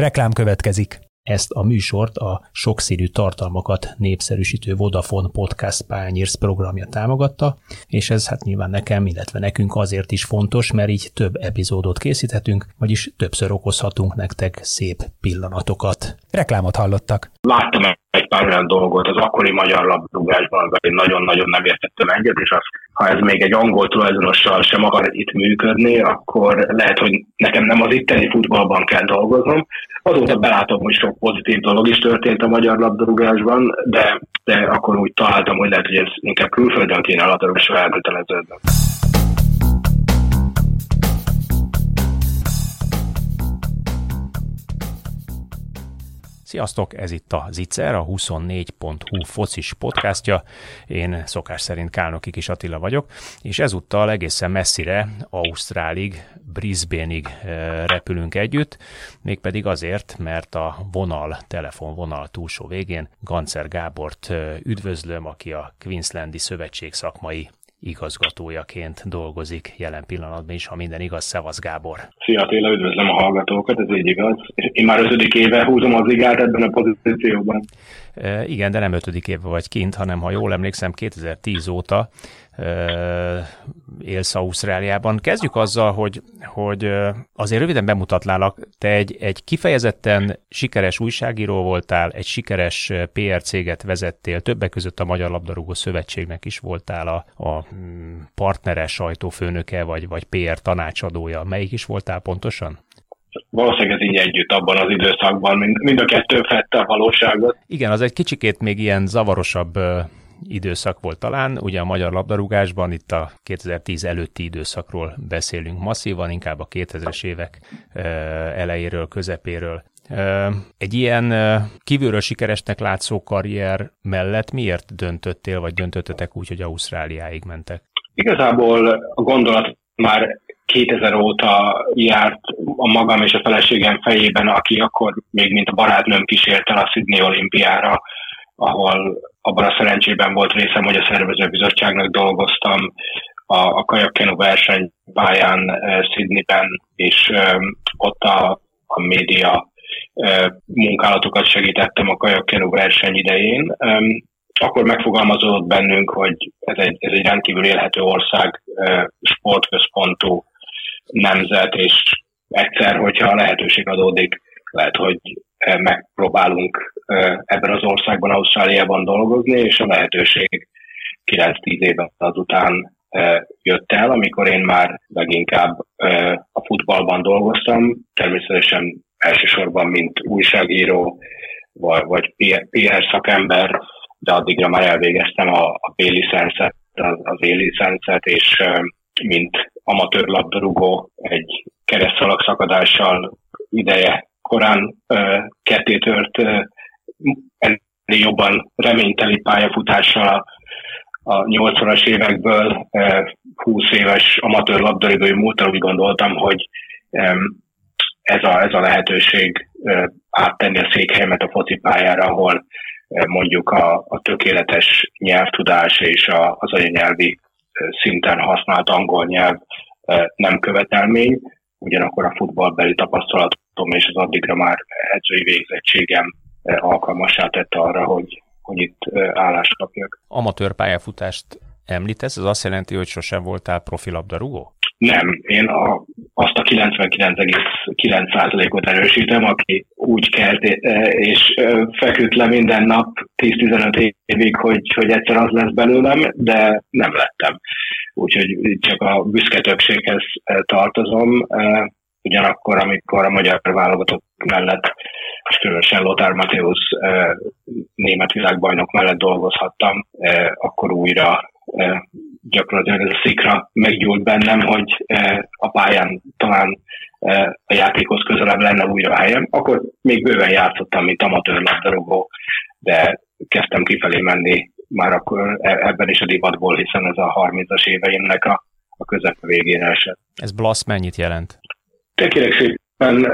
Reklám következik. Ezt a műsort a sokszínű tartalmakat népszerűsítő Vodafone Podcast Pányérsz programja támogatta, és ez hát nyilván nekem, illetve nekünk azért is fontos, mert így több epizódot készíthetünk, vagyis többször okozhatunk nektek szép pillanatokat. Reklámot hallottak. Láttam egy pár olyan dolgot az akkori magyar labdarúgásban, amivel én nagyon-nagyon nem értettem egyet, és az, ha ez még egy angol tulajdonossal sem akar itt működni, akkor lehet, hogy nekem nem az itteni futballban kell dolgoznom. Azóta belátom, hogy sok pozitív dolog is történt a magyar labdarúgásban, de, de akkor úgy találtam, hogy lehet, hogy ez inkább külföldön kéne a labdarúgásra elköteleződni. Sziasztok, ez itt a Zicser, a 24.hu focis podcastja. Én szokás szerint Kálnoki Kis Attila vagyok, és ezúttal egészen messzire, Ausztrálig, Brisbane-ig repülünk együtt, mégpedig azért, mert a vonal, telefonvonal túlsó végén Gancer Gábort üdvözlöm, aki a Queenslandi Szövetség szakmai igazgatójaként dolgozik jelen pillanatban is, ha minden igaz. Szevasz Gábor! Szia Attila, üdvözlöm a hallgatókat, ez így igaz. Én már ötödik éve húzom az igát ebben a pozícióban. E, igen, de nem ötödik éve vagy kint, hanem ha jól emlékszem, 2010 óta élsz Ausztráliában. Kezdjük azzal, hogy, hogy azért röviden bemutatlálak, te egy, egy kifejezetten sikeres újságíró voltál, egy sikeres PR céget vezettél, többek között a Magyar Labdarúgó Szövetségnek is voltál a, a mm, partneres sajtófőnöke, vagy, vagy PR tanácsadója. Melyik is voltál pontosan? valószínűleg ez így együtt abban az időszakban, mind, mind a kettő fette a valóságot. Igen, az egy kicsikét még ilyen zavarosabb időszak volt talán. Ugye a magyar labdarúgásban itt a 2010 előtti időszakról beszélünk masszívan, inkább a 2000-es évek elejéről, közepéről. Egy ilyen kívülről sikeresnek látszó karrier mellett miért döntöttél, vagy döntöttetek úgy, hogy Ausztráliáig mentek? Igazából a gondolat már 2000 óta járt a magam és a feleségem fejében, aki akkor még mint a barátnőm kísért el a Sydney olimpiára, ahol abban a szerencsében volt részem, hogy a szervezőbizottságnak dolgoztam a, a kajakkenu versenypályán uh, Sydneyben, és um, ott a, a média uh, munkálatokat segítettem a kajakkenu verseny idején. Akkor megfogalmazódott bennünk, hogy ez egy, ez egy rendkívül élhető ország, uh, sportközpontú nemzet, és egyszer, hogyha a lehetőség adódik, lehet, hogy megpróbálunk ebben az országban, Ausztráliában dolgozni, és a lehetőség 9-10 éven azután jött el, amikor én már leginkább a futballban dolgoztam, természetesen elsősorban mint újságíró, vagy, vagy PR szakember, de addigra már elvégeztem a, a B-licenszet, az, az E-licenszet, és mint amatőr labdarúgó egy keresztalak szakadással ideje korán ketté tört ennél jobban reményteli pályafutással a, a 80-as évekből 20 éves amatőr labdarúgói múltal úgy gondoltam, hogy ez a, ez a lehetőség áttenni a székhelyemet a focipályára, ahol mondjuk a, a tökéletes nyelvtudás és a, az anyanyelvi szinten használt angol nyelv nem követelmény, ugyanakkor a futballbeli tapasztalatom és az addigra már edzői végzettségem alkalmassá tette arra, hogy, hogy itt állást kapjak. Amatőr pályafutást említesz, ez azt jelenti, hogy sosem voltál profilabdarúgó? Nem, én a, azt a 99,9%-ot erősítem, aki úgy kelt és feküdt le minden nap 10-15 évig, hogy, hogy egyszer az lesz belőlem, de nem lettem. Úgyhogy csak a büszke többséghez tartozom. Ugyanakkor, amikor a magyar válogatott mellett, és különösen Lothar Matthäus német világbajnok mellett dolgozhattam, akkor újra gyakorlatilag ez a szikra meggyújt bennem, hogy a pályán talán a játékhoz közelebb lenne újra a helyem. Akkor még bőven játszottam, mint amatőr labdarúgó, de kezdtem kifelé menni már akkor e-, ebben is a divatból, hiszen ez a 30-as éveimnek a, a közep végére esett. Ez blasz mennyit jelent? Kérlek szépen,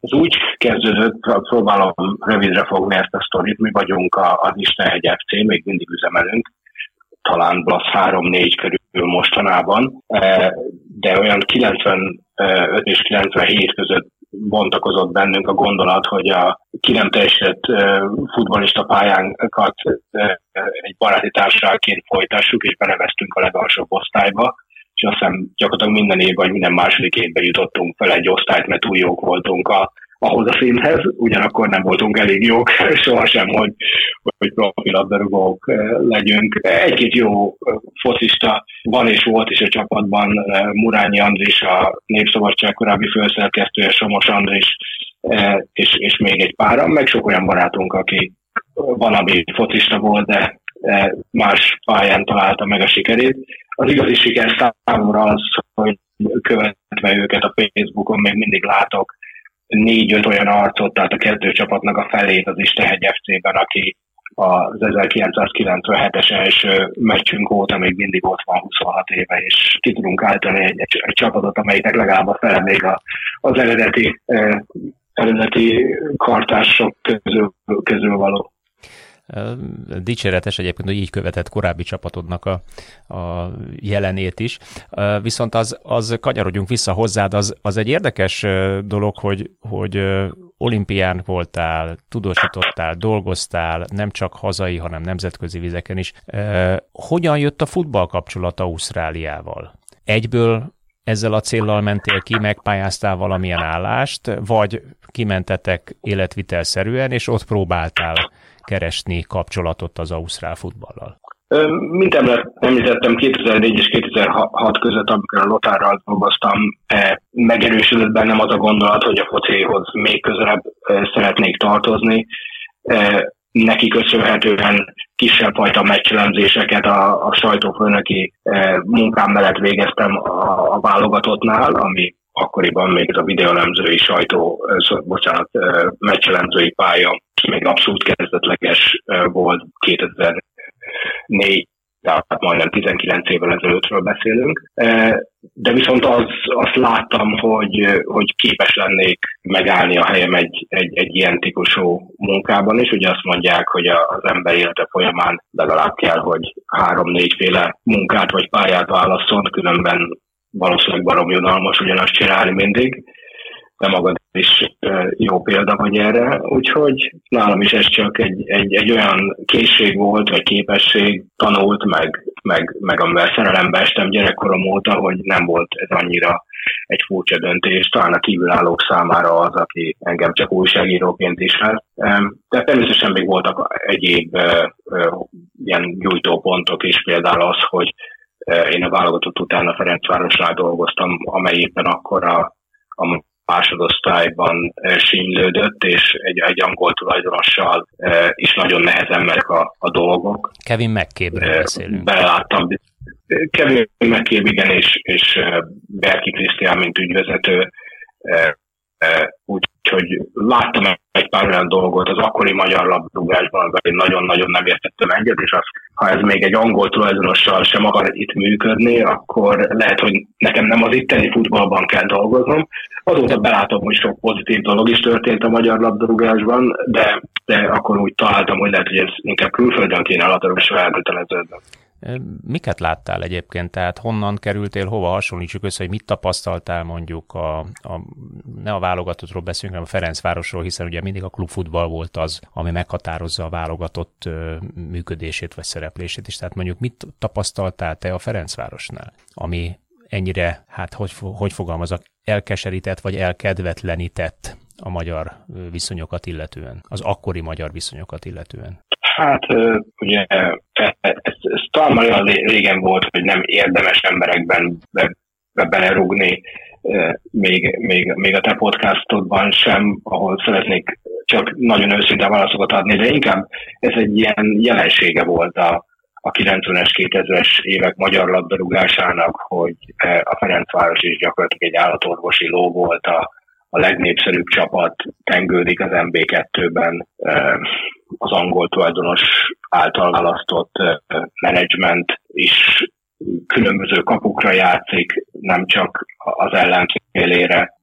ez úgy kezdődött, próbálom rövidre fogni ezt a sztorit, mi vagyunk az Istenhegy FC, még mindig üzemelünk, talán Blasz 3-4 körül mostanában, de olyan 95 és 97 között bontakozott bennünk a gondolat, hogy a ki nem futbolista pályánkat egy baráti társaságként folytassuk, és beneveztünk a legalsóbb osztályba, és azt hiszem gyakorlatilag minden évben, vagy minden második évben jutottunk fel egy osztályt, mert túl jók voltunk a, ahhoz a színhez, ugyanakkor nem voltunk elég jók sohasem, hogy, hogy profi labdarúgók legyünk. Egy-két jó focista van és volt is a csapatban, Murányi Andris, a Népszabadság korábbi főszerkesztője, Somos Andris, és, és még egy páran, meg sok olyan barátunk, aki valami focista volt, de más pályán találta meg a sikerét. Az igazi siker számomra az, hogy követve őket a Facebookon még mindig látok négy-öt olyan arcot, tehát a kezdőcsapatnak a felét az Istenhegy FC-ben, aki az 1997-es első meccsünk óta még mindig ott van 26 éve, és ki tudunk állítani egy, egy, egy csapatot, amelyiknek legalább a fele még a, az eredeti, eh, eredeti kartások közül, közül való. Dicséretes egyébként, hogy így követett korábbi csapatodnak a, a jelenét is. Viszont az, az kanyarodjunk vissza hozzád, az, az egy érdekes dolog, hogy, hogy olimpián voltál, tudósítottál, dolgoztál, nem csak hazai, hanem nemzetközi vizeken is. Hogyan jött a futball kapcsolat Ausztráliával? Egyből ezzel a céllal mentél ki, megpályáztál valamilyen állást, vagy kimentetek életvitelszerűen, és ott próbáltál keresni kapcsolatot az ausztrál futballal? Mint említettem, 2004 és 2006 között, amikor a Lotárral dolgoztam, e, megerősödött bennem az a gondolat, hogy a focihoz még közelebb e, szeretnék tartozni. E, neki köszönhetően kisebb fajta meccselemzéseket a, a sajtófőnöki munkám mellett végeztem a, a válogatottnál, ami akkoriban még ez a videolemzői sajtó, bocsánat, meccselemzői pálya még abszolút kezdetleges volt 2004 tehát majdnem 19 évvel ezelőttről beszélünk. De viszont az, azt láttam, hogy, hogy képes lennék megállni a helyem egy, egy, egy ilyen típusú munkában is. Ugye azt mondják, hogy az ember élete folyamán legalább kell, hogy három-négyféle munkát vagy pályát válasszon, különben valószínűleg barom unalmas ugyanazt csinálni mindig, de magad is jó példa vagy erre, úgyhogy nálam is ez csak egy, egy, egy olyan készség volt, vagy képesség, tanult, meg, meg, meg amivel szerelembe estem gyerekkorom óta, hogy nem volt ez annyira egy furcsa döntés, talán a kívülállók számára az, aki engem csak újságíróként ismer. De természetesen még voltak egyéb ilyen gyújtópontok is, például az, hogy én a válogatott után a Ferencvárosnál dolgoztam, amely éppen akkor a, a másodosztályban sínylődött, és egy, egy angol tulajdonossal is nagyon nehezen meg a, a dolgok. Kevin McCabe-ről beszélünk. Beláttam. Kevin McCabe, igen, és, és Berki Krisztián, mint ügyvezető, úgyhogy láttam egy pár olyan dolgot az akkori magyar labdarúgásban, én nagyon-nagyon nem értettem egyet, és az, ha ez még egy angol tulajdonossal sem akar itt működni, akkor lehet, hogy nekem nem az itteni futballban kell dolgoznom. Azóta belátom, hogy sok pozitív dolog is történt a magyar labdarúgásban, de, de akkor úgy találtam, hogy lehet, hogy ez inkább külföldön kéne a labdarúgásra elköteleződni. Miket láttál egyébként? Tehát honnan kerültél, hova hasonlítsuk össze, hogy mit tapasztaltál mondjuk a, a ne a válogatottról beszélünk, hanem a Ferencvárosról, hiszen ugye mindig a klubfutball volt az, ami meghatározza a válogatott működését vagy szereplését is. Tehát mondjuk mit tapasztaltál te a Ferencvárosnál, ami ennyire, hát hogy, hogy fogalmazok, elkeserített vagy elkedvetlenített a magyar viszonyokat illetően, az akkori magyar viszonyokat illetően? Hát ugye ez, ez, ez talán már olyan régen volt, hogy nem érdemes emberekben be, be belerúgni, még, még, még a te podcastodban sem, ahol szeretnék csak nagyon őszinte válaszokat adni, de inkább ez egy ilyen jelensége volt a, a 90-es, 2000-es évek magyar labdarúgásának, hogy a Ferencváros is gyakorlatilag egy állatorvosi ló volt a, a legnépszerűbb csapat tengődik az MB2-ben, az angol tulajdonos által választott menedzsment is különböző kapukra játszik, nem csak az ellenfélére.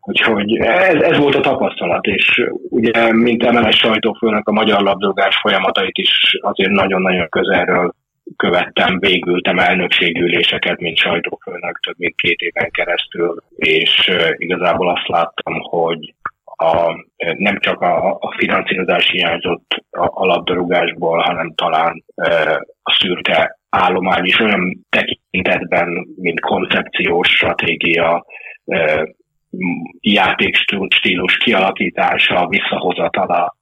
Úgyhogy ez, ez volt a tapasztalat, és ugye, mint emeles sajtófőnök a magyar labdarúgás folyamatait is azért nagyon-nagyon közelről követtem, végültem elnökségüléseket, mint sajtófőnök több mint két éven keresztül, és igazából azt láttam, hogy a, nem csak a, a finanszírozás hiányzott a, a labdarúgásból, hanem talán a szürke állomány is olyan tekintetben, mint koncepciós stratégia, játékstílus kialakítása, visszahozatala,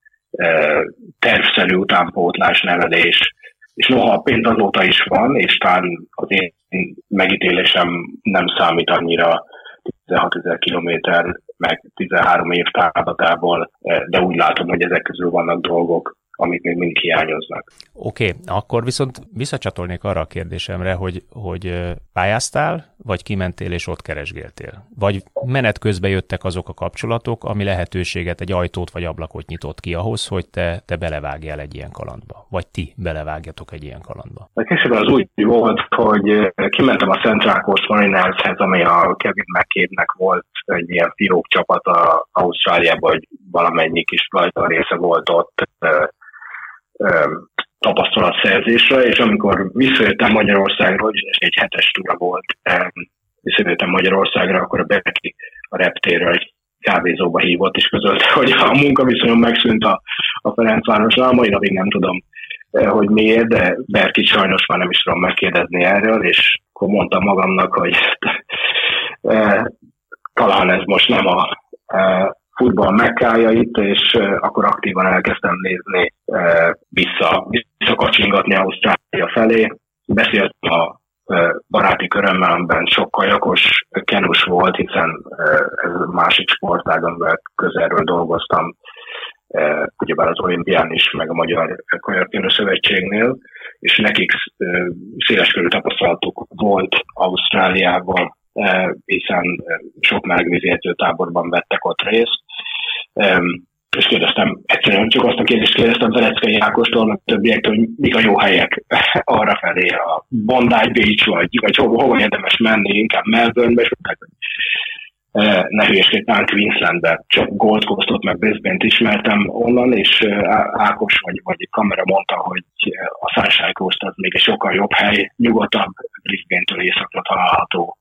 tervszerű utánpótlás, nevelés, és noha a pénz azóta is van, és talán az én megítélésem nem számít annyira 16 ezer kilométer, meg 13 év támadából, de úgy látom, hogy ezek közül vannak dolgok, amik még mind hiányoznak. Oké, okay, akkor viszont visszacsatolnék arra a kérdésemre, hogy, hogy pályáztál, vagy kimentél és ott keresgéltél? Vagy menet közben jöttek azok a kapcsolatok, ami lehetőséget, egy ajtót vagy ablakot nyitott ki ahhoz, hogy te, te belevágjál egy ilyen kalandba? Vagy ti belevágjatok egy ilyen kalandba? A később az úgy volt, hogy kimentem a Central Coast Marinershez, ami a Kevin McCabe-nek volt egy ilyen fiók csapata Ausztráliában, hogy valamennyi kis rajta része volt ott tapasztalatszerzésre, és amikor visszajöttem Magyarországról, és egy hetes túra volt, visszajöttem Magyarországra, akkor a Berki a reptérről egy kávézóba hívott, és közölte, hogy a munkaviszonyom megszűnt a, a Ferencvárosra, mai napig nem tudom, hogy miért, de Berki sajnos már nem is tudom megkérdezni erről, és akkor mondtam magamnak, hogy talán ez most nem a futball mekkája itt, és akkor aktívan elkezdtem nézni vissza, visszakacsingatni Ausztrália felé. Beszéltem a baráti körömmel, amiben sokkal jakos kenus volt, hiszen ez másik sportág, amivel közelről dolgoztam, ugyebár az olimpián is, meg a Magyar Kajakkenő Szövetségnél, és nekik széleskörű tapasztalatuk volt Ausztráliában, hiszen sok melegvízi táborban vettek ott részt, és kérdeztem, egyszerűen csak azt a kérdést kérdeztem Veleckai Ákostól, meg többiektől, hogy mik a jó helyek arra felé, a Bondi Beach, vagy, vagy hova, hova érdemes menni, inkább Melbourne-be, és mondták, hogy ne hülyeskedj, Queenslandbe, csak Gold Coastot meg Brisbane-t ismertem onnan, és Ákos vagy, vagy egy kamera mondta, hogy a Sunshine Coast az még egy sokkal jobb hely, nyugodtabb, Brisbane-től északra található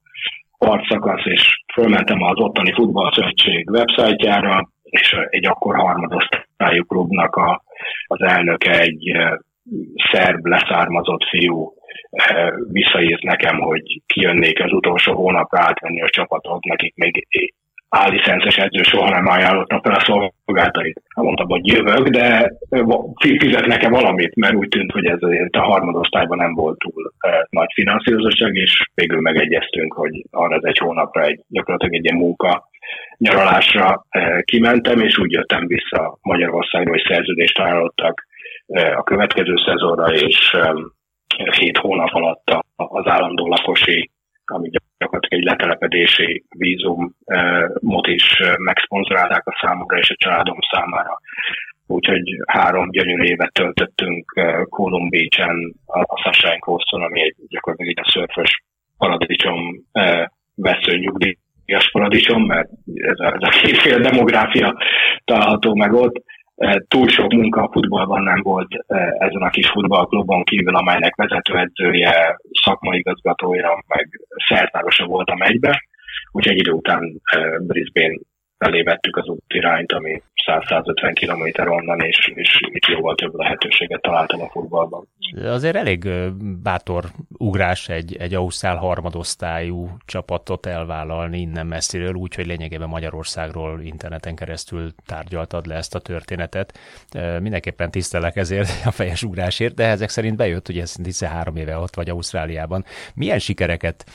partszakasz, és fölmentem az ottani futballszövetség websájtjára, és egy akkor harmadosztályú klubnak a, az elnöke egy szerb leszármazott fiú visszaírt nekem, hogy kijönnék az utolsó hónapra átvenni a csapatot, nekik még állicences edző soha nem ajánlotta fel a szolgáltait. Mondtam, hogy jövök, de fizet nekem valamit, mert úgy tűnt, hogy ez azért a harmadosztályban nem volt túl nagy finanszírozottság, és végül megegyeztünk, hogy arra az egy hónapra egy, gyakorlatilag egy ilyen munka nyaralásra kimentem, és úgy jöttem vissza Magyarországra, hogy szerződést ajánlottak a következő szezonra, és hét hónap alatt az állandó lakosi ami gyakorlatilag egy letelepedési vízumot is megszponzorálták a számomra és a családom számára. Úgyhogy három gyönyörű évet töltöttünk Colum Beach-en, a Sunshine ami egy gyakorlatilag egy a szörfös paradicsom vesző nyugdíjas paradicsom, mert ez a, ez a kétféle demográfia található meg ott túl sok munka a futballban nem volt ezen a kis futballklubon kívül, amelynek vezetőedzője, szakmai igazgatója, meg szertárosa voltam egybe. Úgyhogy egy idő után Brisbane felé vettük az útirányt, ami 100-150 km onnan, és, és itt jóval több lehetőséget találtam a futballban. Azért elég bátor ugrás egy, egy Ausztrál harmadosztályú csapatot elvállalni innen messziről, úgyhogy lényegében Magyarországról interneten keresztül tárgyaltad le ezt a történetet. Mindenképpen tisztelek ezért a fejes ugrásért, de ezek szerint bejött, hogy ez 13 éve ott vagy Ausztráliában. Milyen sikereket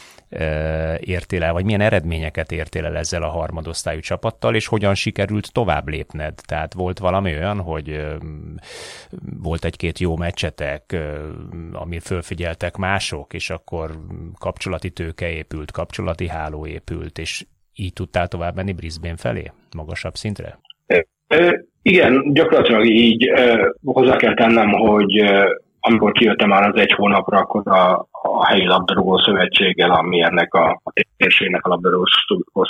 értél el, vagy milyen eredményeket értél el ezzel a harmadosztályú csapattal, és hogyan sikerült tovább lépned? Tehát volt valami olyan, hogy volt egy-két jó meccsetek, amit fölfigyeltek mások, és akkor kapcsolati tőke épült, kapcsolati háló épült, és így tudtál tovább menni Brisbane felé, magasabb szintre? Igen, gyakorlatilag így hozzá kell tennem, hogy amikor kijöttem már az egy hónapra, akkor a, a helyi labdarúgó szövetséggel, ami ennek a, a térségnek a labdarúgó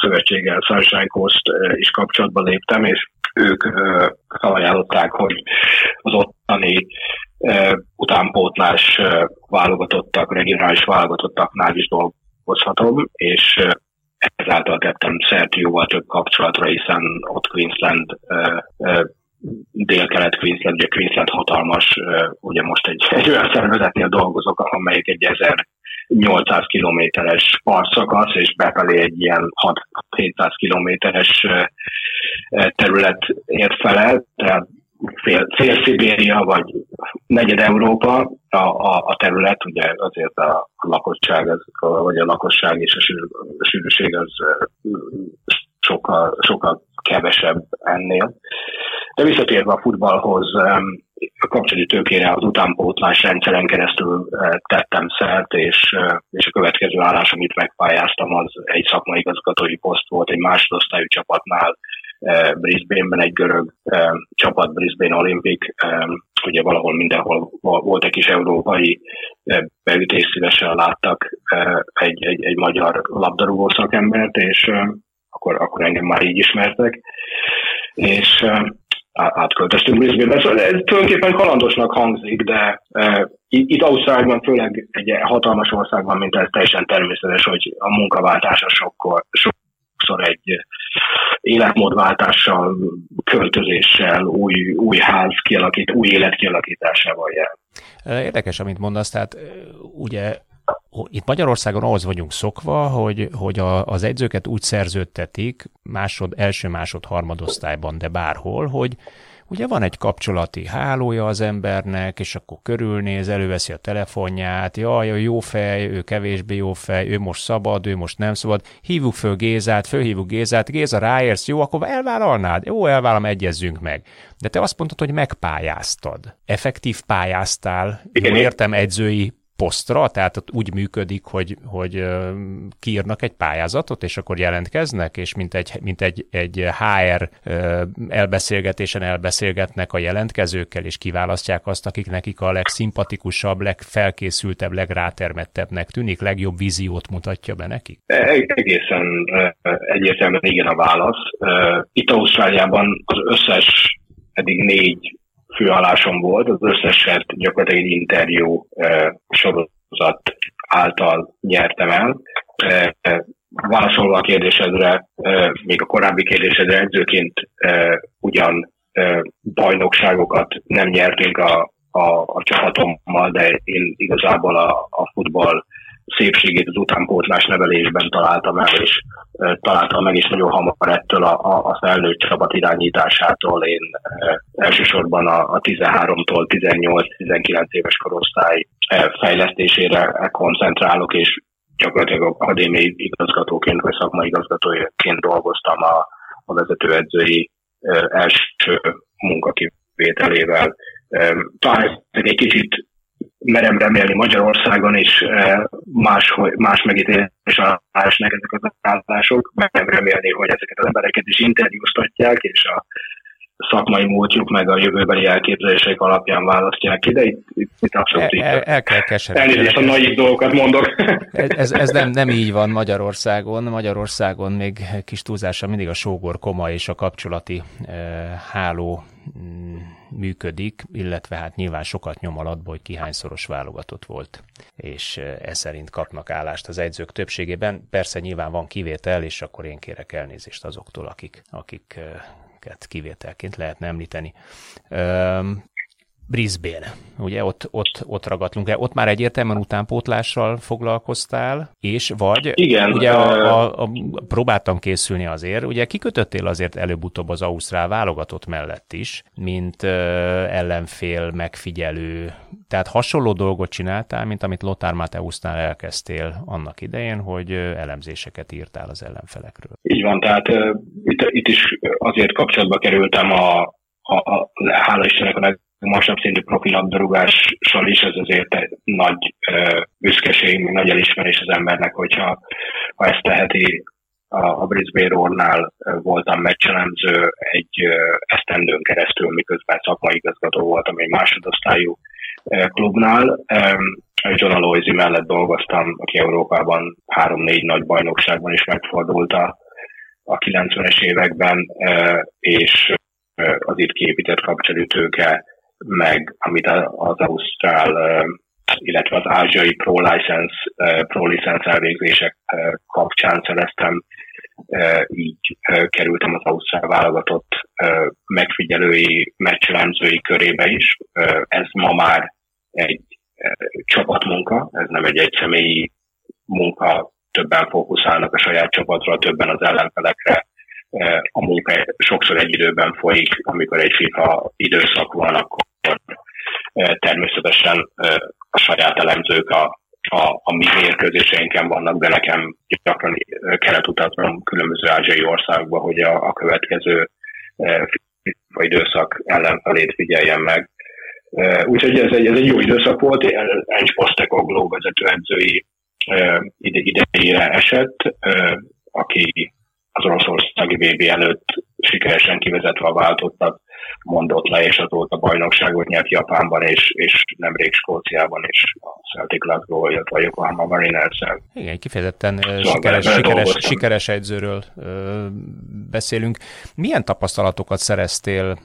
szövetséggel, Sunshine Coast is kapcsolatba léptem, és ők felajánlották, hogy az ottani utánpótlás válogatottak, regionális válogatottaknál is dolgozhatom, és ezáltal tettem szert jóval több kapcsolatra, hiszen ott Queensland dél-kelet-Queensland, ugye Queensland hatalmas, ugye most egy, egy olyan szervezetnél dolgozok, amelyik egy 1800 kilométeres partszakasz, és befelé egy ilyen 600-700 kilométeres terület ért felel, tehát fél, fél Szibéria, vagy negyed Európa a, a, a terület, ugye azért a lakosság, az, vagy a lakosság és a sűrűség az sokkal, sokkal kevesebb ennél. De visszatérve a futballhoz, a kapcsolati tőkére az utánpótlás rendszeren keresztül tettem szert, és, és a következő állás, amit megpályáztam, az egy szakmai igazgatói poszt volt egy másodosztályú csapatnál, Brisbane-ben egy görög csapat, Brisbane Olympic, ugye valahol mindenhol volt egy kis európai beütés, szívesen láttak egy, egy, egy magyar labdarúgó szakembert, és akkor, akkor engem már így ismertek, és átköltöztünk Brisbane-be. Szóval ez tulajdonképpen kalandosnak hangzik, de e, itt Ausztráliában, főleg egy hatalmas országban, mint ez teljesen természetes, hogy a munkaváltása sokkor, sokszor egy életmódváltással, költözéssel, új, új ház kialakít, új élet kialakításával jár. Érdekes, amit mondasz, tehát ugye itt Magyarországon ahhoz vagyunk szokva, hogy, hogy a, az edzőket úgy szerződtetik másod, első, másod, harmadosztályban, de bárhol, hogy ugye van egy kapcsolati hálója az embernek, és akkor körülnéz, előveszi a telefonját, jaj, jó fej, ő kevésbé jó fej, ő most szabad, ő most nem szabad, hívjuk föl Gézát, fölhívjuk Gézát, Géza ráérsz, jó, akkor elvállalnád? Jó, elvállalom, egyezzünk meg. De te azt mondtad, hogy megpályáztad. Effektív pályáztál, Igen. értem edzői posztra, tehát ott úgy működik, hogy, hogy kiírnak egy pályázatot, és akkor jelentkeznek, és mint egy, mint egy, egy HR elbeszélgetésen elbeszélgetnek a jelentkezőkkel, és kiválasztják azt, akik nekik a legszimpatikusabb, legfelkészültebb, legrátermettebbnek tűnik, legjobb víziót mutatja be nekik? E, egészen egyértelműen igen a válasz. Itt Ausztráliában az összes eddig négy főállásom volt, az összeset gyakorlatilag egy interjú eh, sorozat által nyertem el. Eh, válaszolva a kérdésedre, eh, még a korábbi kérdésedre edzőként ugyan bajnokságokat nem nyertünk a, a, a csapatommal, de én igazából a, a futball szépségét az utánpótlás nevelésben találtam el, és találtam meg is nagyon hamar ettől a, a, a felnőtt csapat irányításától. Én elsősorban a, a 13-tól 18-19 éves korosztály fejlesztésére koncentrálok, és gyakorlatilag akadémiai igazgatóként vagy szakmai igazgatóként dolgoztam a, a vezetőedzői első munkakivételével. Talán ez egy kicsit merem remélni Magyarországon is eh, más, más megítélés állásnak ezek az állások. Merem remélni, hogy ezeket az embereket is interjúztatják, és a szakmai múltjuk, meg a jövőbeli elképzelések alapján választják ki, de itt, itt, itt abszolút el, el, el kell keseríteni. Elnézést a naív dolgokat mondok. Ez, ez nem, nem így van Magyarországon. Magyarországon még kis túlzása mindig a sógor koma és a kapcsolati e, háló mm, működik, illetve hát nyilván sokat nyom alatból, hogy kihányszoros válogatott volt, és ez szerint kapnak állást az edzők többségében. Persze nyilván van kivétel, és akkor én kérek elnézést azoktól, akik, akik kivételként lehetne említeni. Brisbane, ugye ott, ott, ott ragadtunk le. Ott már egyértelműen utánpótlással foglalkoztál, és vagy Igen, ugye a, a, a, próbáltam készülni azért, ugye kikötöttél azért előbb-utóbb az Ausztrál válogatott mellett is, mint ö, ellenfél megfigyelő, tehát hasonló dolgot csináltál, mint amit Lothar Mateusnál elkezdtél annak idején, hogy elemzéseket írtál az ellenfelekről. Így van, tehát uh, itt, itt is azért kapcsolatba kerültem a, a, a hála Istennek a magasabb szintű profi labdarúgással is, ez azért nagy uh, büszkeség, nagy elismerés az embernek, hogyha ha ezt teheti a, a Brisbane Roar-nál voltam meccselemző egy uh, esztendőn keresztül, miközben szakmai igazgató voltam egy másodosztályú klubnál. Um, John Aloisi mellett dolgoztam, aki Európában három-négy nagy bajnokságban is megfordult a, a 90-es években, és az itt kiépített kapcsolótőke meg amit az Ausztrál, illetve az ázsiai Pro License, Pro License elvégzések kapcsán szereztem, így kerültem az Ausztrál válogatott megfigyelői, meccselemzői körébe is. Ez ma már egy csapatmunka, ez nem egy egyszemélyi munka, többen fókuszálnak a saját csapatra, többen az ellenfelekre. A munka sokszor egy időben folyik, amikor egy FIFA időszak van, akkor természetesen a saját elemzők a, a, a mi mérkőzéseinken vannak, de nekem gyakran kellett utaznom különböző ázsiai országba, hogy a, a következő FIFA időszak ellenfelét figyeljem meg. Úgyhogy ez egy, ez egy jó időszak volt, egy Postecoglou vezetőedzői ide, idejére esett, aki az oroszországi VB előtt sikeresen kivezetve a váltottat mondott le, és azóta bajnokságot nyert Japánban, és, és nemrég Skóciában is a Celtic Glasgow, illetve a Yokohama mariners -el. Igen, kifejezetten szóval sikeres, sikeres, sikeres egyzőről ö, beszélünk. Milyen tapasztalatokat szereztél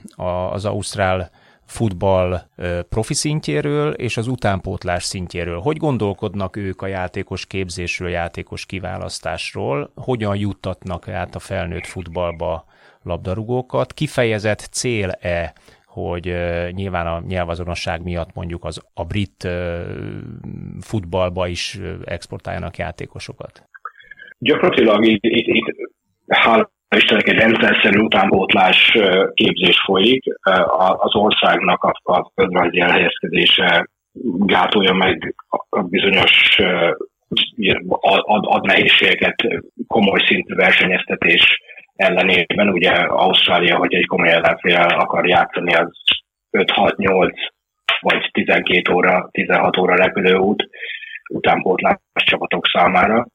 az Ausztrál futball profi szintjéről és az utánpótlás szintjéről. Hogy gondolkodnak ők a játékos képzésről, játékos kiválasztásról? Hogyan juttatnak át a felnőtt futballba labdarúgókat? Kifejezett cél-e, hogy nyilván a nyelvazonosság miatt mondjuk az a brit futballba is exportáljanak játékosokat? Gyakorlatilag itt, itt, itt hála Istennek egy rendszerszerű utánpótlás képzés folyik. Az országnak a földrajzi elhelyezkedése gátolja meg a bizonyos ad, ad nehézségeket komoly szintű versenyeztetés ellenében. Ugye Ausztrália, hogy egy komoly ellenfél akar játszani, az 5-6-8 vagy 12 óra, 16 óra repülőút utánpótlás csapatok számára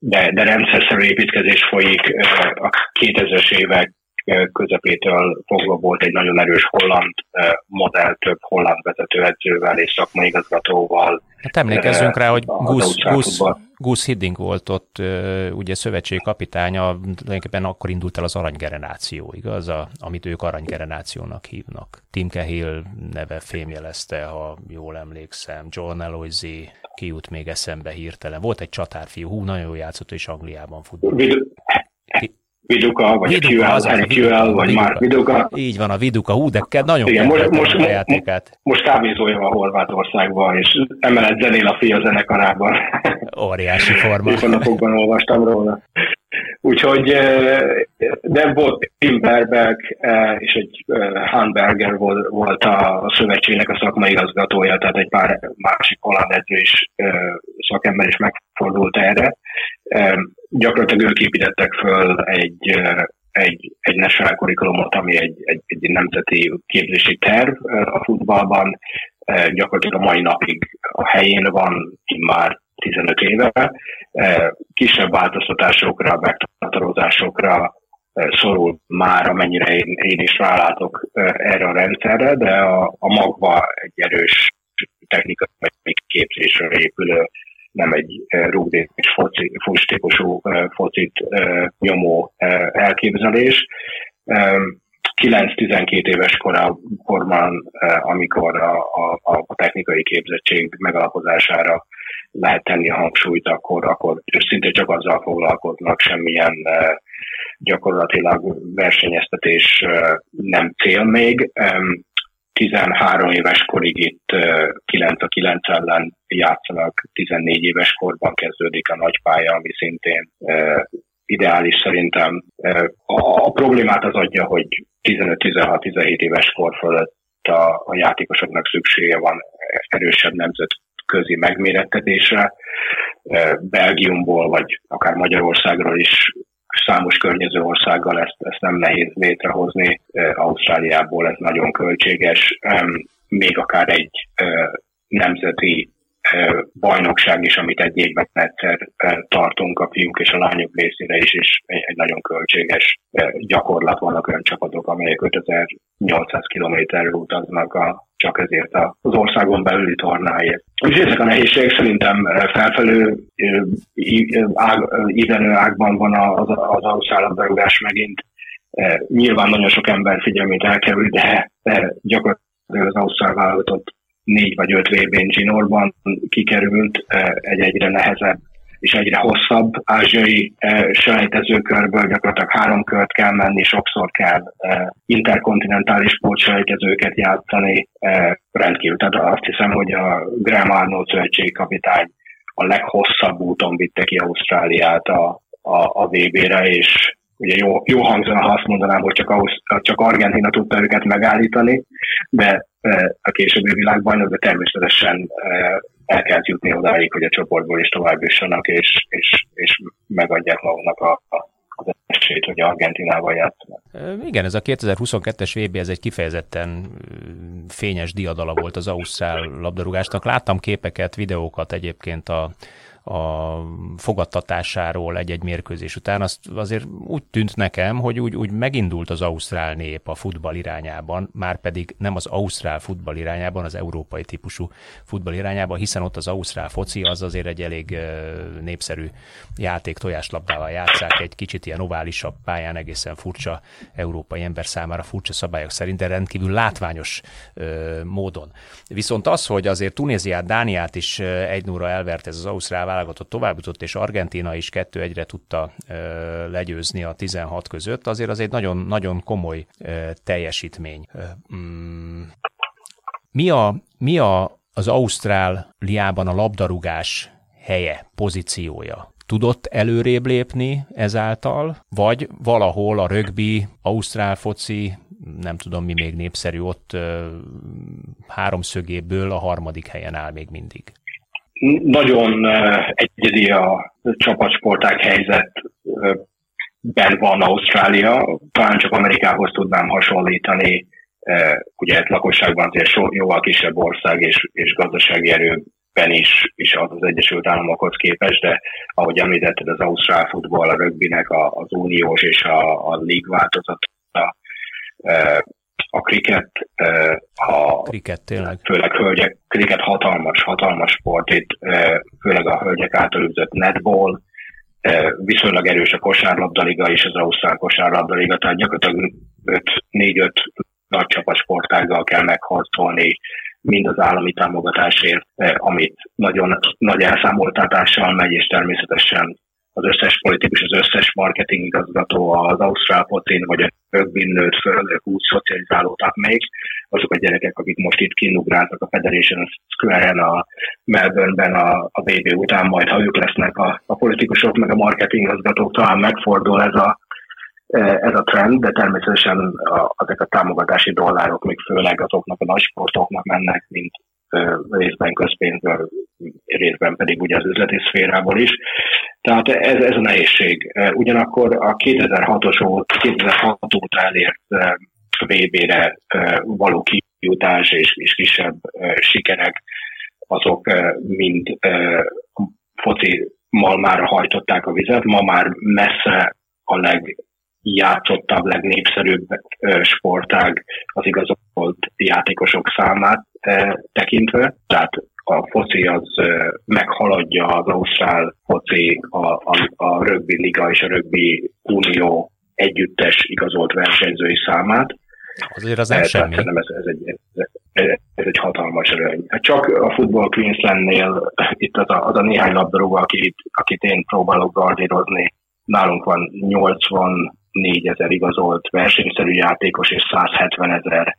de, de rendszerszerű építkezés folyik. A 2000-es évek közepétől fogva volt egy nagyon erős holland modell, több holland vezetőedzővel és szakmai igazgatóval. Hát emlékezzünk rá, hogy Gus, Gus, Gus Hiddink volt ott ugye szövetségi kapitánya, tulajdonképpen akkor indult el az aranygeneráció, igaz? A, amit ők aranygenerációnak hívnak. Tim Cahill neve fémjelezte, ha jól emlékszem, John Eloisy, ki jut még eszembe hirtelen. Volt egy csatárfiú, hú, nagyon jó játszott is Angliában futball. Viduka, vagy Viduka, QL, az az QL, vagy Mark Viduka. Így van, a Viduka, hú, de kell, nagyon Igen, most, most, a játékát. Most kávézója van Horvátországban, és emelet zenél a fia zenekarában. Óriási forma. Éppen napokban olvastam róla. Úgyhogy, de volt Tim Berbeck és egy Hanberger volt a szövetségnek a szakmai igazgatója, tehát egy pár másik holland edző is szakember is megfordult erre. Gyakorlatilag ők építettek föl egy egy, egy national curriculumot, ami egy, egy, egy nemzeti képzési terv a futballban, gyakorlatilag a mai napig a helyén van, már 15 éve, kisebb változtatásokra, megtartozásokra szorul már, amennyire én, én is rálátok erre a rendszerre, de a, a magva egy erős technikai képzésre épülő, nem egy rugdét és foci, típusú focit nyomó elképzelés. 9-12 éves korban, amikor a, a, a technikai képzettség megalapozására lehet tenni a hangsúlyt, akkor, akkor szinte csak azzal foglalkoznak, semmilyen gyakorlatilag versenyeztetés nem cél még. 13 éves korig itt 9 a 9 ellen játszanak, 14 éves korban kezdődik a nagypálya, ami szintén ideális szerintem. A, problémát az adja, hogy 15-16-17 éves kor fölött a, a játékosoknak szüksége van erősebb nemzetközi megmérettetésre. Belgiumból, vagy akár Magyarországról is számos környező országgal ezt, ezt nem nehéz létrehozni. Ausztráliából ez nagyon költséges. Még akár egy nemzeti bajnokság is, amit egy évben egyszer tartunk a fiúk és a lányok részére is, és egy nagyon költséges gyakorlat vannak olyan csapatok, amelyek 5800 kilométerről utaznak a, csak ezért az országon belüli tornáért. És ezek a nehézségek szerintem felfelő ág, ívenő ágban van az, az auszállatberúgás megint. Nyilván nagyon sok ember figyelmét elkerül, de gyakorlatilag az Ausztrál válogatott négy vagy öt VB-n zsinórban kikerült egy egyre nehezebb és egyre hosszabb ázsiai e, selejtezőkörből gyakorlatilag három kört kell menni, sokszor kell e, interkontinentális sportselejtezőket játszani, rendkívül. Tehát azt hiszem, hogy a Graham Arnold kapitány a leghosszabb úton vitte ki Ausztráliát a, a, a VB-re, és ugye jó, jó hangzana, ha azt mondanám, hogy csak, Ausz, csak Argentina tudta őket megállítani, de a későbbi világban, de természetesen el kell jutni odáig, hogy a csoportból is tovább jussanak, és, és, és megadják maguknak a, a hogy Argentinával játszanak. Igen, ez a 2022-es VB, ez egy kifejezetten fényes diadala volt az Ausztrál labdarúgásnak. Láttam képeket, videókat egyébként a a fogadtatásáról egy-egy mérkőzés után, azt azért úgy tűnt nekem, hogy úgy, úgy megindult az ausztrál nép a futball irányában, már pedig nem az ausztrál futball irányában, az európai típusú futball irányában, hiszen ott az ausztrál foci az azért egy elég népszerű játék, tojáslabdával játszák, egy kicsit ilyen oválisabb pályán, egészen furcsa európai ember számára furcsa szabályok szerint, de rendkívül látványos módon. Viszont az, hogy azért Tunéziát, Dániát is egy nóra elvert ez az ausztrál válogatott továbbjutott, és Argentina is 2-1-re tudta legyőzni a 16 között, azért az egy nagyon, nagyon komoly teljesítmény. Mm. Mi, a, mi a, az Ausztráliában a labdarúgás helye, pozíciója? Tudott előrébb lépni ezáltal, vagy valahol a rögbi, ausztrál foci, nem tudom mi még népszerű, ott háromszögéből a harmadik helyen áll még mindig. Nagyon egyedi a csapatsporták helyzet ben van Ausztrália, talán csak Amerikához tudnám hasonlítani, ugye lakosságban azért jóval kisebb ország és, és gazdasági erőben is, is az az Egyesült Államokhoz képest, de ahogy említetted, az Ausztrál futball, a rögbinek az uniós és a, a league változata a kriket, a, kriket, tényleg. főleg hölgyek, kriket hatalmas, hatalmas sport, itt főleg a hölgyek által üzött netball, viszonylag erős a kosárlabdaliga és az Ausztrál kosárlabdaliga, tehát gyakorlatilag 4-5 nagy csapatsportággal kell megharcolni mind az állami támogatásért, amit nagyon nagy elszámoltatással megy, és természetesen az összes politikus, az összes marketing igazgató, az Ausztrál Potin, vagy a rögbin nőtt föl, ők úgy szocializálódtak még, azok a gyerekek, akik most itt kinugráltak a Federation Square-en, a Melbourne-ben a, a BB után, majd ha ők lesznek a, a politikusok, meg a marketing igazgatók, talán megfordul ez a, ez a trend, de természetesen a, ezek a támogatási dollárok még főleg azoknak a nagy sportoknak mennek, mint részben közpénzből, részben pedig ugye az üzleti szférából is. Tehát ez, ez a nehézség. Ugyanakkor a 2006-os óta, 2006 óta elért VB-re való kijutás és, és kisebb sikerek, azok mind foci már hajtották a vizet, ma már messze a játszottabb, legnépszerűbb sportág az igazolt játékosok számát tekintve. Tehát a foci az meghaladja az ausztrál foci, a, a, a rögbi liga és a rögbi unió együttes igazolt versenyzői számát. Azért az nem semmi. Szerintem ez, ez, egy, ez, egy hatalmas előny. Hát csak a football Queenslandnél itt az a, az a néhány labdarúgó, akit, akit én próbálok gardírozni, nálunk van 80 4000 igazolt versenyszerű játékos és 170 ezer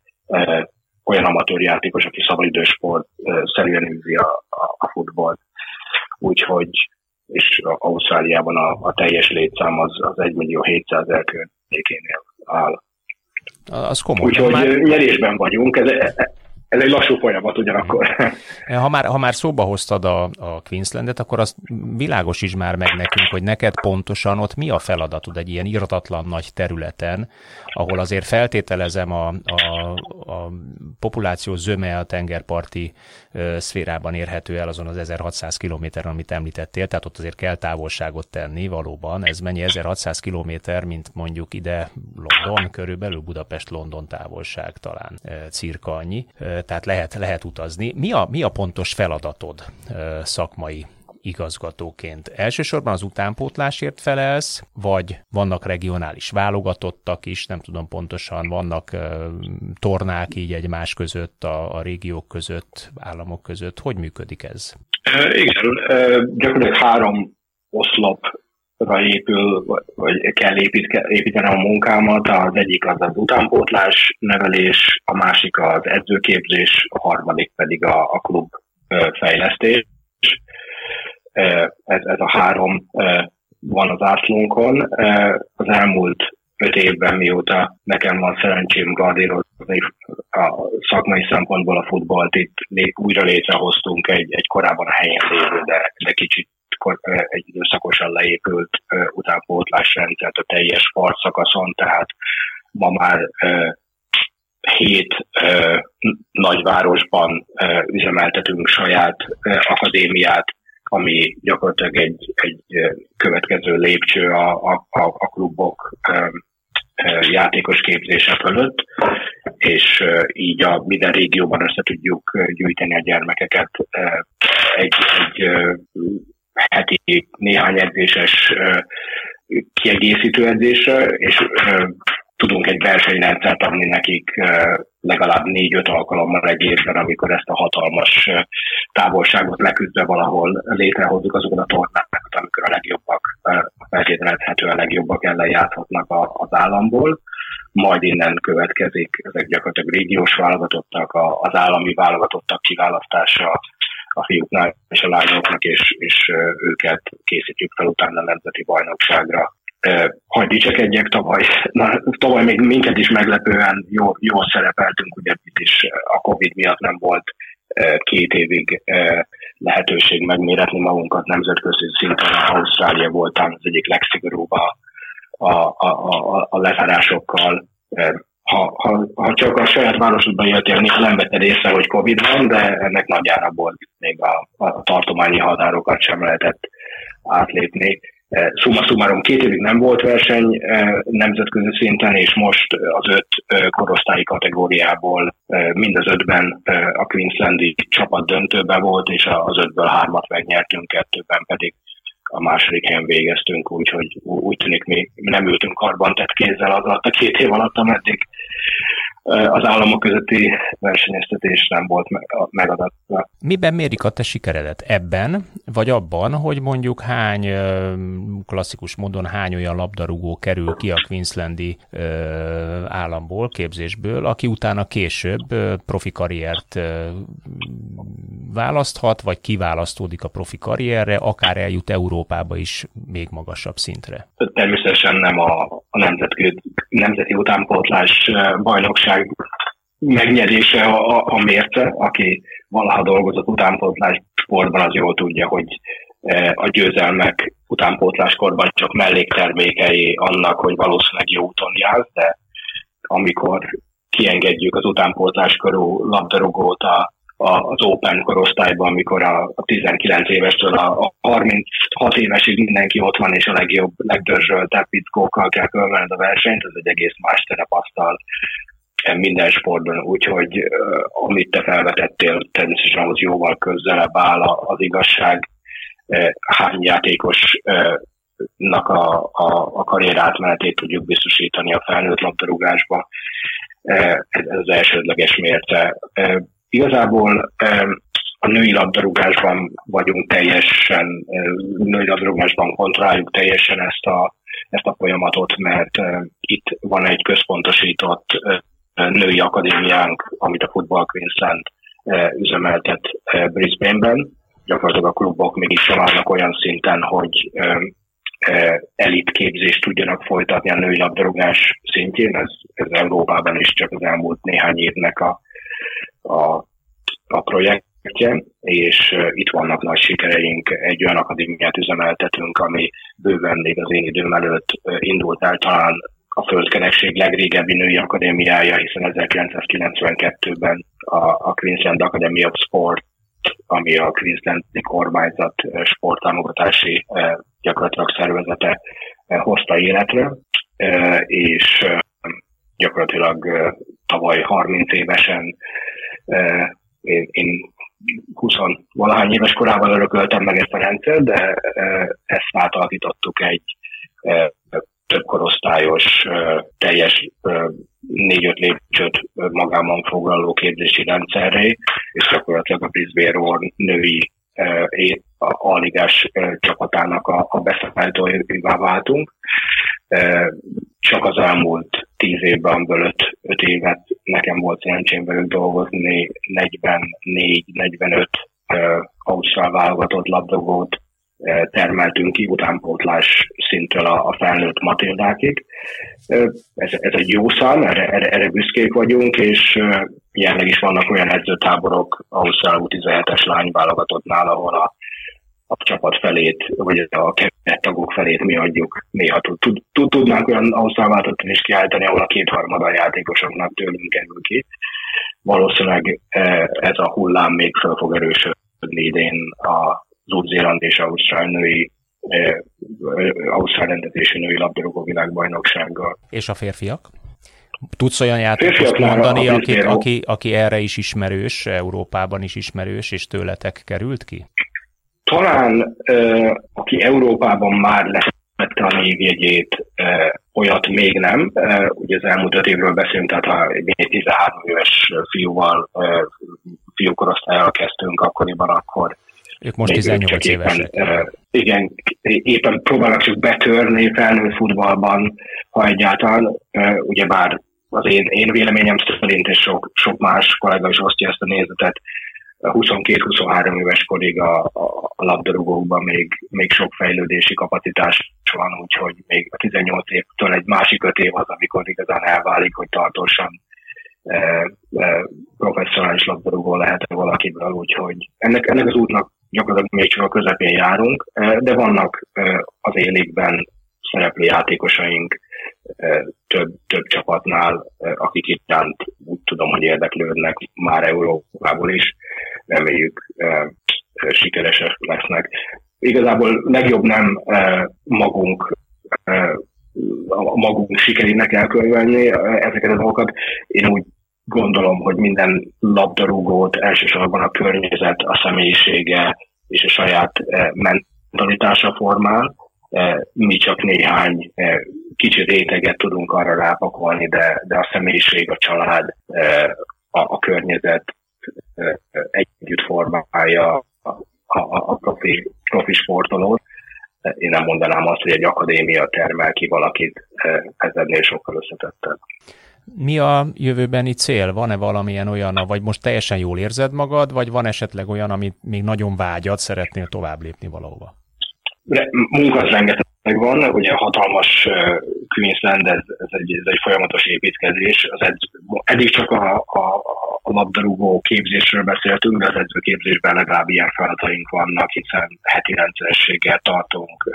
olyan amatőr játékos, aki szabadidősport szerűen űzi a, a, a futballt. Úgyhogy, és Ausztráliában a, a teljes létszám az, az 1 millió 700 ezer környékénél áll. Az komoly. Úgyhogy már... nyerésben vagyunk, ez, e, e, ez egy lassú folyamat ugyanakkor. Ha már, ha már szóba hoztad a, a Queenslandet, akkor az világos is már meg nekünk, hogy neked pontosan ott mi a feladatod egy ilyen iratatlan nagy területen, ahol azért feltételezem a, a, a populáció zöme a tengerparti szférában érhető el azon az 1600 kilométeren, amit említettél, tehát ott azért kell távolságot tenni valóban. Ez mennyi 1600 kilométer, mint mondjuk ide London, körülbelül Budapest-London távolság talán cirka annyi tehát lehet, lehet utazni. Mi a, mi a pontos feladatod szakmai igazgatóként? Elsősorban az utánpótlásért felelsz, vagy vannak regionális válogatottak is, nem tudom pontosan, vannak tornák így egymás között, a, a régiók között, államok között. Hogy működik ez? Igen, gyakorlatilag három oszlopra épül, vagy kell építeni a munkámat. Az egyik az az utánpótlás nevelés, a másik az edzőképzés, a harmadik pedig a, a klub fejlesztés. Ez, ez a három van az átlónkon. Az elmúlt öt évben, mióta nekem van szerencsém gardírozni a szakmai szempontból a futballt, itt újra létrehoztunk egy, egy korábban a helyen lévő, de, de kicsit egy időszakosan leépült utánpótlásrendszert a teljes partszakaszon, tehát ma már hét nagyvárosban üzemeltetünk saját akadémiát, ami gyakorlatilag egy, egy következő lépcső a, a, a klubok játékos képzése fölött, és így a minden régióban össze tudjuk gyűjteni a gyermekeket egy, egy heti néhány edzéses kiegészítő edzésre, és tudunk egy versenyrendszert adni nekik legalább négy-öt alkalommal egy évben, amikor ezt a hatalmas távolságot leküzdve valahol létrehozzuk azokat a tornákat, amikor a legjobbak, feltételezhetően legjobbak ellen játszhatnak az államból. Majd innen következik ezek gyakorlatilag régiós válogatottak, az állami válogatottak kiválasztása, a fiúknál és a lányoknak, és, és őket készítjük fel utána a nemzeti bajnokságra hagy dicsekedjek, tavaly, na, tavaly még minket is meglepően jó, jól szerepeltünk, ugye itt is a Covid miatt nem volt két évig lehetőség megméretni magunkat nemzetközi szinten. Ausztrália volt az egyik legszigorúbb a, a, a, a lezárásokkal. Ha, ha, ha csak a saját városodban jöttél, néha nem vetted észre, hogy Covid van, de ennek volt még a, a tartományi határokat sem lehetett átlépni Summa summarum két évig nem volt verseny eh, nemzetközi szinten, és most az öt eh, korosztályi kategóriából eh, mind az ötben a Queenslandi csapat döntőben volt, és az ötből hármat megnyertünk, kettőben pedig a második helyen végeztünk, úgyhogy úgy tűnik mi nem ültünk karban tett kézzel az alatt a két év alatt, ameddig az államok közötti versenyeztetés nem volt megadatva. Miben mérik a te sikeredet? Ebben, vagy abban, hogy mondjuk hány klasszikus módon hány olyan labdarúgó kerül ki a Queenslandi államból, képzésből, aki utána később profi karriert választhat, vagy kiválasztódik a profi karrierre, akár eljut Európába is még magasabb szintre? Természetesen nem a, a nemzeti, nemzeti utánpótlás bajnokság megnyerése a, a mérce, aki valaha dolgozott utánpótlás sportban, az jól tudja, hogy a győzelmek utánpótláskorban csak melléktermékei annak, hogy valószínűleg jó úton jársz, de amikor kiengedjük az utánpótlás körül labdarúgót a az Open korosztályban, amikor a, a 19 évestől a, a 36 évesig mindenki ott van, és a legjobb, legdörzsöltebb pickókkal kell fölvenned a versenyt, ez egy egész más terepasztal minden sportban, úgyhogy uh, amit te felvetettél, természetesen ahhoz jóval közelebb áll az igazság, uh, hány játékos uh, nak a, a, a karrier átmenetét tudjuk biztosítani a felnőtt labdarúgásba. Ez az elsődleges mérce. Igazából a női labdarúgásban vagyunk teljesen, női labdarúgásban kontrolláljuk teljesen ezt a, ezt a folyamatot, mert itt van egy központosított női akadémiánk, amit a Football Queensland üzemeltet Brisbane-ben. Gyakorlatilag a klubok még is vannak olyan szinten, hogy elit képzést tudjanak folytatni a női labdarúgás szintjén. Ez, ez Európában is csak az elmúlt néhány évnek a a, a projektje, és itt vannak nagy sikereink, egy olyan akadémiát üzemeltetünk, ami bőven még az én időm előtt indult el talán a Földkerekség legrégebbi női akadémiája, hiszen 1992-ben a, a Queensland Academy of Sport, ami a Queensland kormányzat sporttámogatási gyakorlatilag szervezete hozta életre, és gyakorlatilag tavaly 30 évesen én, én 20 valahány éves korában örököltem meg ezt a rendszert, de ezt átalakítottuk egy több korosztályos, teljes négy-öt lépcsőt magában foglaló képzési rendszerré, és gyakorlatilag a Brisbane női a ligás csapatának a, a beszállítóivá váltunk. Csak az elmúlt tíz évben, amiből öt, öt évet nekem volt szerencsém velük dolgozni, 44-45 Ausztrál válogatott labdogót termeltünk ki utánpótlás szintől a, a felnőtt Matildákig. Ez, ez egy jó szám, erre, erre, erre büszkék vagyunk, és jelenleg is vannak olyan edzőtáborok Ausztrál U17-es lányválogatottnál, ahol a, a csapat felét, vagy a tagok felét mi adjuk. Néha tud, tud, tud, tudnánk olyan Ausztrál is kiállítani, ahol a kétharmada a játékosoknak tőlünk kerül ki. Valószínűleg ez a hullám még fel fog erősödni idén a Új-Zéland és Ausztrál női Ausztrál rendezési női labdarúgó világbajnoksággal. És a férfiak? Tudsz olyan játékost mondani, aki, aki, aki erre is ismerős, Európában is ismerős, és tőletek került ki? Talán aki Európában már lefette a névjegyét, olyat még nem. Ugye az elmúlt öt évről beszélünk, tehát ha egy 13 éves fiúval, fiúkorosztályal kezdtünk akkoriban, akkor ők most 18 évesek. Éppen, igen, éppen próbálnak csak betörni felnőtt futballban, ha egyáltalán, ugyebár az én, én véleményem szerint, és sok, sok más kollega is osztja ezt a nézetet, 22-23 éves korig a, a, labdarúgókban még, még sok fejlődési kapacitás van, úgyhogy még a 18 évtől egy másik öt év az, amikor igazán elválik, hogy tartósan e, e, professzionális labdarúgó lehet valakiből, úgyhogy ennek, ennek az útnak gyakorlatilag még csak a közepén járunk, e, de vannak e, az élékben szereplő játékosaink e, több, több csapatnál, akik itt úgy tudom, hogy érdeklődnek már Európából is, reméljük sikeresek lesznek. Igazából legjobb nem magunk a magunk sikerének elkönyvelni ezeket a dolgokat. Én úgy gondolom, hogy minden labdarúgót elsősorban a környezet, a személyisége és a saját mentalitása formál. Mi csak néhány kicsi réteget tudunk arra rápakolni, de, de a személyiség, a család, a, a környezet együtt formálja a, a, a profi, profi sportolót. Én nem mondanám azt, hogy egy akadémia termel ki valakit, ez ennél sokkal összetettebb. Mi a jövőbeni cél? Van-e valamilyen olyan, vagy most teljesen jól érzed magad, vagy van esetleg olyan, amit még nagyon vágyad, szeretnél tovább lépni valahova? Munka rengeteg van, ugye hatalmas Queensland, ez, ez, egy, ez egy folyamatos építkezés. Az edz, eddig csak a, a, a labdarúgó képzésről beszéltünk, de az edzőképzésben legalább ilyen feladataink vannak, hiszen heti rendszerességgel tartunk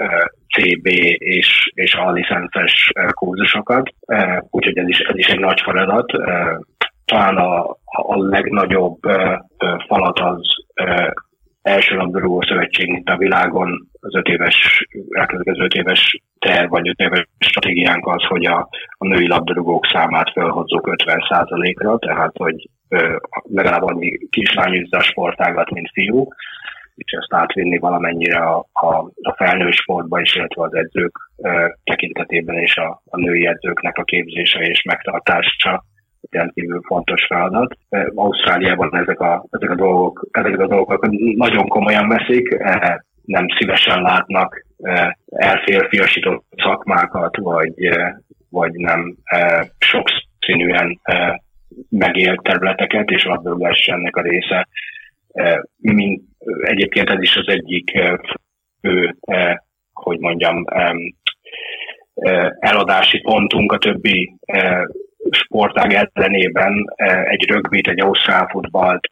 CB és, és a licences kurzusokat, úgyhogy ez is, ez is egy nagy feladat. Talán a, a legnagyobb falat az első labdarúgó szövetség itt a világon az öt éves, elkövetkező öt éves terv vagy öt éves stratégiánk az, hogy a, a női labdarúgók számát felhozzuk 50%-ra, tehát hogy ö, legalább annyi kislány a sportágat, mint fiú, és ezt átvinni valamennyire a, a, a felnőtt sportba is, illetve az edzők ö, tekintetében és a, a női edzőknek a képzése és megtartása rendkívül fontos feladat. Ausztráliában ezek a, ezek a dolgok, ezek a dolgok nagyon komolyan veszik, nem szívesen látnak elférfiasított szakmákat, vagy, vagy nem sokszínűen megélt területeket, és labdarúgás ennek a része. Mint, egyébként ez is az egyik fő, hogy mondjam, eladási pontunk a többi sportág ellenében egy rögbit, egy ausztrál futballt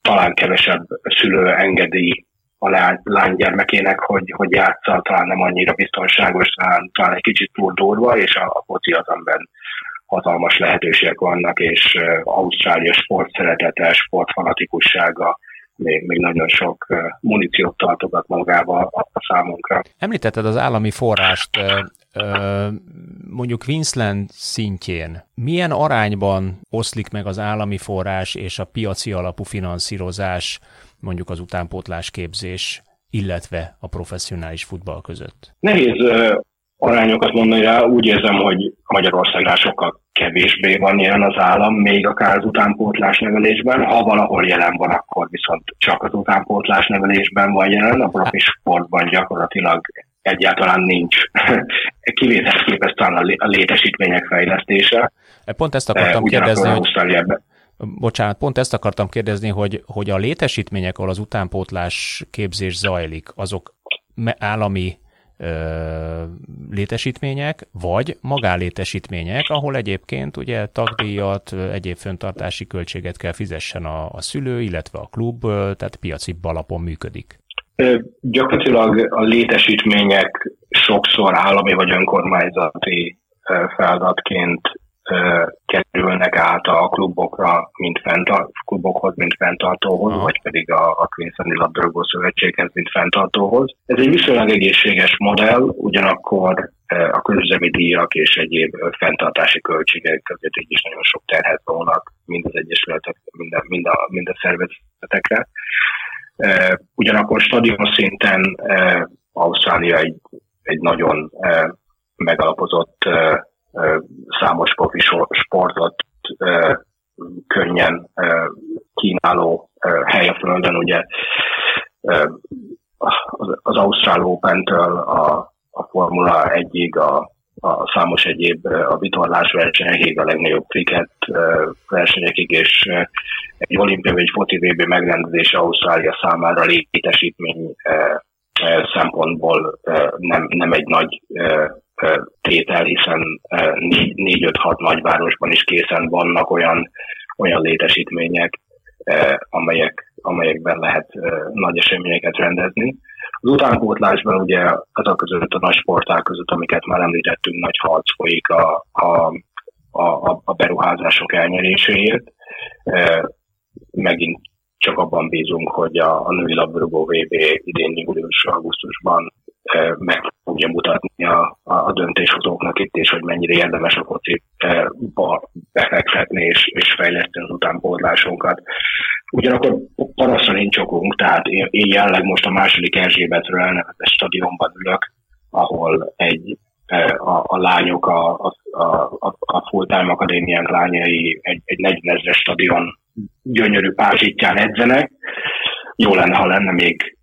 talán kevesebb szülő engedi a lány, lánygyermekének, hogy, hogy játsza, talán nem annyira biztonságos, talán, talán egy kicsit túl durva, és a, a foci azonban hatalmas lehetőségek vannak, és uh, Ausztrália sport szeretete, sportfanatikussága még, még nagyon sok muníciót tartogat magába a, a számunkra. Említetted az állami forrást, mondjuk Queensland szintjén milyen arányban oszlik meg az állami forrás és a piaci alapú finanszírozás mondjuk az utánpótlás képzés, illetve a professzionális futball között? Nehéz arányokat mondani rá, úgy érzem, hogy Magyarországnál sokkal kevésbé van jelen az állam, még akár az utánpótlás nevelésben. Ha valahol jelen van, akkor viszont csak az utánpótlás nevelésben van jelen, a profi sportban gyakorlatilag egyáltalán nincs. Kivételes képest talán a létesítmények fejlesztése. Pont ezt akartam kérdezni, hogy... Bocsánat, pont ezt akartam kérdezni, hogy, hogy a létesítmények, ahol az utánpótlás képzés zajlik, azok állami létesítmények, vagy magánlétesítmények, ahol egyébként ugye tagdíjat, egyéb föntartási költséget kell fizessen a, a szülő, illetve a klub, tehát piaci alapon működik. Gyakorlatilag a létesítmények sokszor állami vagy önkormányzati feladatként kerülnek át a klubokra, mint fenntart, klubokhoz, mint fenntartóhoz, Aha. vagy pedig a, a Queenslandi Labdarúgó Szövetséghez, mint fenntartóhoz. Ez egy viszonylag egészséges modell, ugyanakkor a közüzemi díjak és egyéb fenntartási költségek között így is nagyon sok terhet volnak mind az egyesületek, mind a, mind a, mind a szervezetekre. Ugyanakkor stadion szinten Ausztrália egy, egy nagyon megalapozott számos profi sportot könnyen kínáló hely a Földön, ugye az Ausztrál Open-től a, a Formula 1-ig, a, a számos egyéb a vitorlás versenyekig, a legnagyobb kriket versenyekig, és egy olimpia vagy foci VB megrendezése Ausztrália számára létesítmény szempontból nem, nem egy nagy tétel, hiszen 4-5-6 nagyvárosban is készen vannak olyan, olyan létesítmények, amelyek, amelyekben lehet nagy eseményeket rendezni. Az utánpótlásban ugye azok között a nagy sporták között, amiket már említettünk, nagy harc folyik a, a, a, a beruházások elnyeréséért. Megint csak abban bízunk, hogy a, a női labdarúgó VB idén július augusztusban meg fogja mutatni a, a döntéshozóknak itt is, hogy mennyire érdemes a fociba befektetni és, és fejleszteni az utánpótlásunkat. Ugyanakkor paraszra nincs okunk, tehát én, én jelenleg most a második Erzsébetről elnevezett stadionban ülök, ahol egy a, a lányok, a, a, a, a full-time akadémiánk lányai egy, egy 40 ezeres stadion gyönyörű pázsítján edzenek. Jó lenne, ha lenne még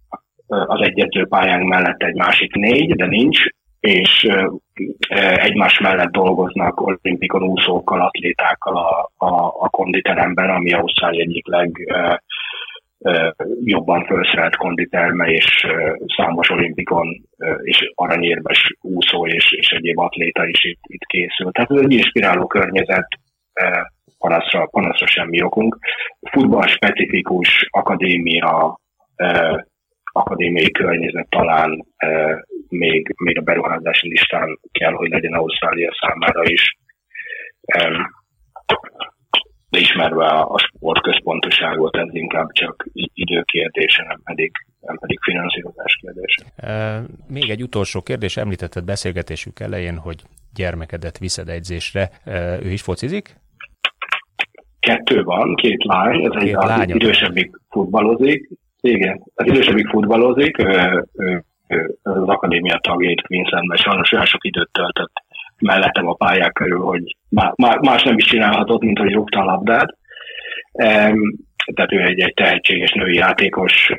az egyetőpályánk mellett egy másik négy, de nincs, és egymás mellett dolgoznak olimpikon úszókkal, atlétákkal a, a, a konditeremben, ami Ausztrália egyik leg jobban felszerelt konditerme, és számos olimpikon és aranyérmes úszó és, és egyéb atléta is itt, itt készül. Tehát ez egy inspiráló környezet, panaszra, panaszra semmi okunk. Futball specifikus akadémia akadémiai környezet talán még, még a beruházási listán kell, hogy legyen Ausztrália számára is. De ismerve a, a sportközpontoságot, ez inkább csak időkérdése, nem pedig, nem pedig finanszírozás kérdése. Még egy utolsó kérdés, említetted beszélgetésük elején, hogy gyermekedet viszed egyzésre. E, ő is focizik? Kettő van, két lány, ez egy az idősebbik futballozik, igen, az idősebbik futballozik, ő, ő, ő, az akadémia tagjait Queenslandben sajnos olyan sok időt töltött mellettem a pályák körül, hogy más nem is csinálhatott, mint hogy rúgta a labdát. Tehát ő egy, egy tehetséges női játékos,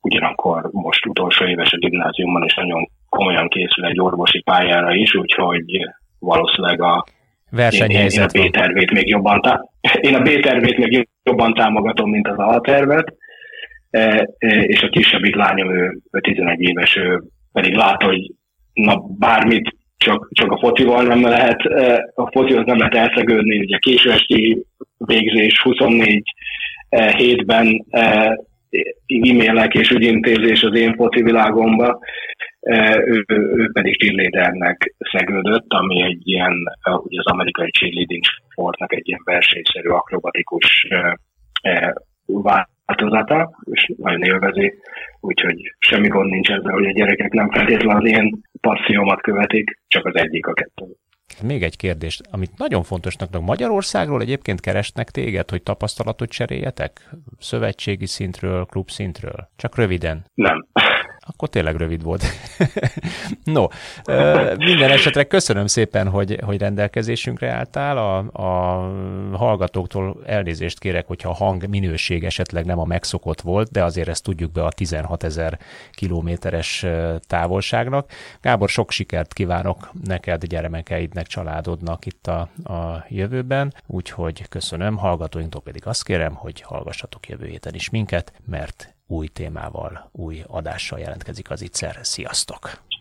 ugyanakkor most utolsó éves a gimnáziumban, és nagyon komolyan készül egy orvosi pályára is, úgyhogy valószínűleg a versenyhelyzet. Én, én a B-tervét még jobban, tá- én a B-tervét még jobban támogatom, mint az A-tervet. E, e, és a kisebbik lányom, ő, ő 11 éves, ő pedig lát, hogy na bármit csak, csak a focival nem lehet, e, a focihoz nem lehet elszegődni, ugye késő esti végzés 24 hétben e-mailek és ügyintézés az én foci világomba, ő, ő pedig cheerleadernek szegődött, ami egy ilyen, ugye az amerikai cheerleading sportnak egy ilyen versenyszerű, akrobatikus változata, és nagyon élvezi, úgyhogy semmi gond nincs ezzel, hogy a gyerekek nem feltétlenül az én passziómat követik, csak az egyik a kettő. Még egy kérdés, amit nagyon fontosnak Magyarországról egyébként keresnek téged, hogy tapasztalatot cseréljetek? Szövetségi szintről, klub szintről? Csak röviden. Nem. Akkor tényleg rövid volt. no, minden esetre köszönöm szépen, hogy, hogy rendelkezésünkre álltál. A, a hallgatóktól elnézést kérek, hogyha a hang minőség esetleg nem a megszokott volt, de azért ezt tudjuk be a 16 ezer kilométeres távolságnak. Gábor, sok sikert kívánok neked, gyermekeidnek, családodnak itt a, a jövőben, úgyhogy köszönöm. Hallgatóinktól pedig azt kérem, hogy hallgassatok jövő héten is minket, mert új témával, új adással jelentkezik az ITSZER. Sziasztok!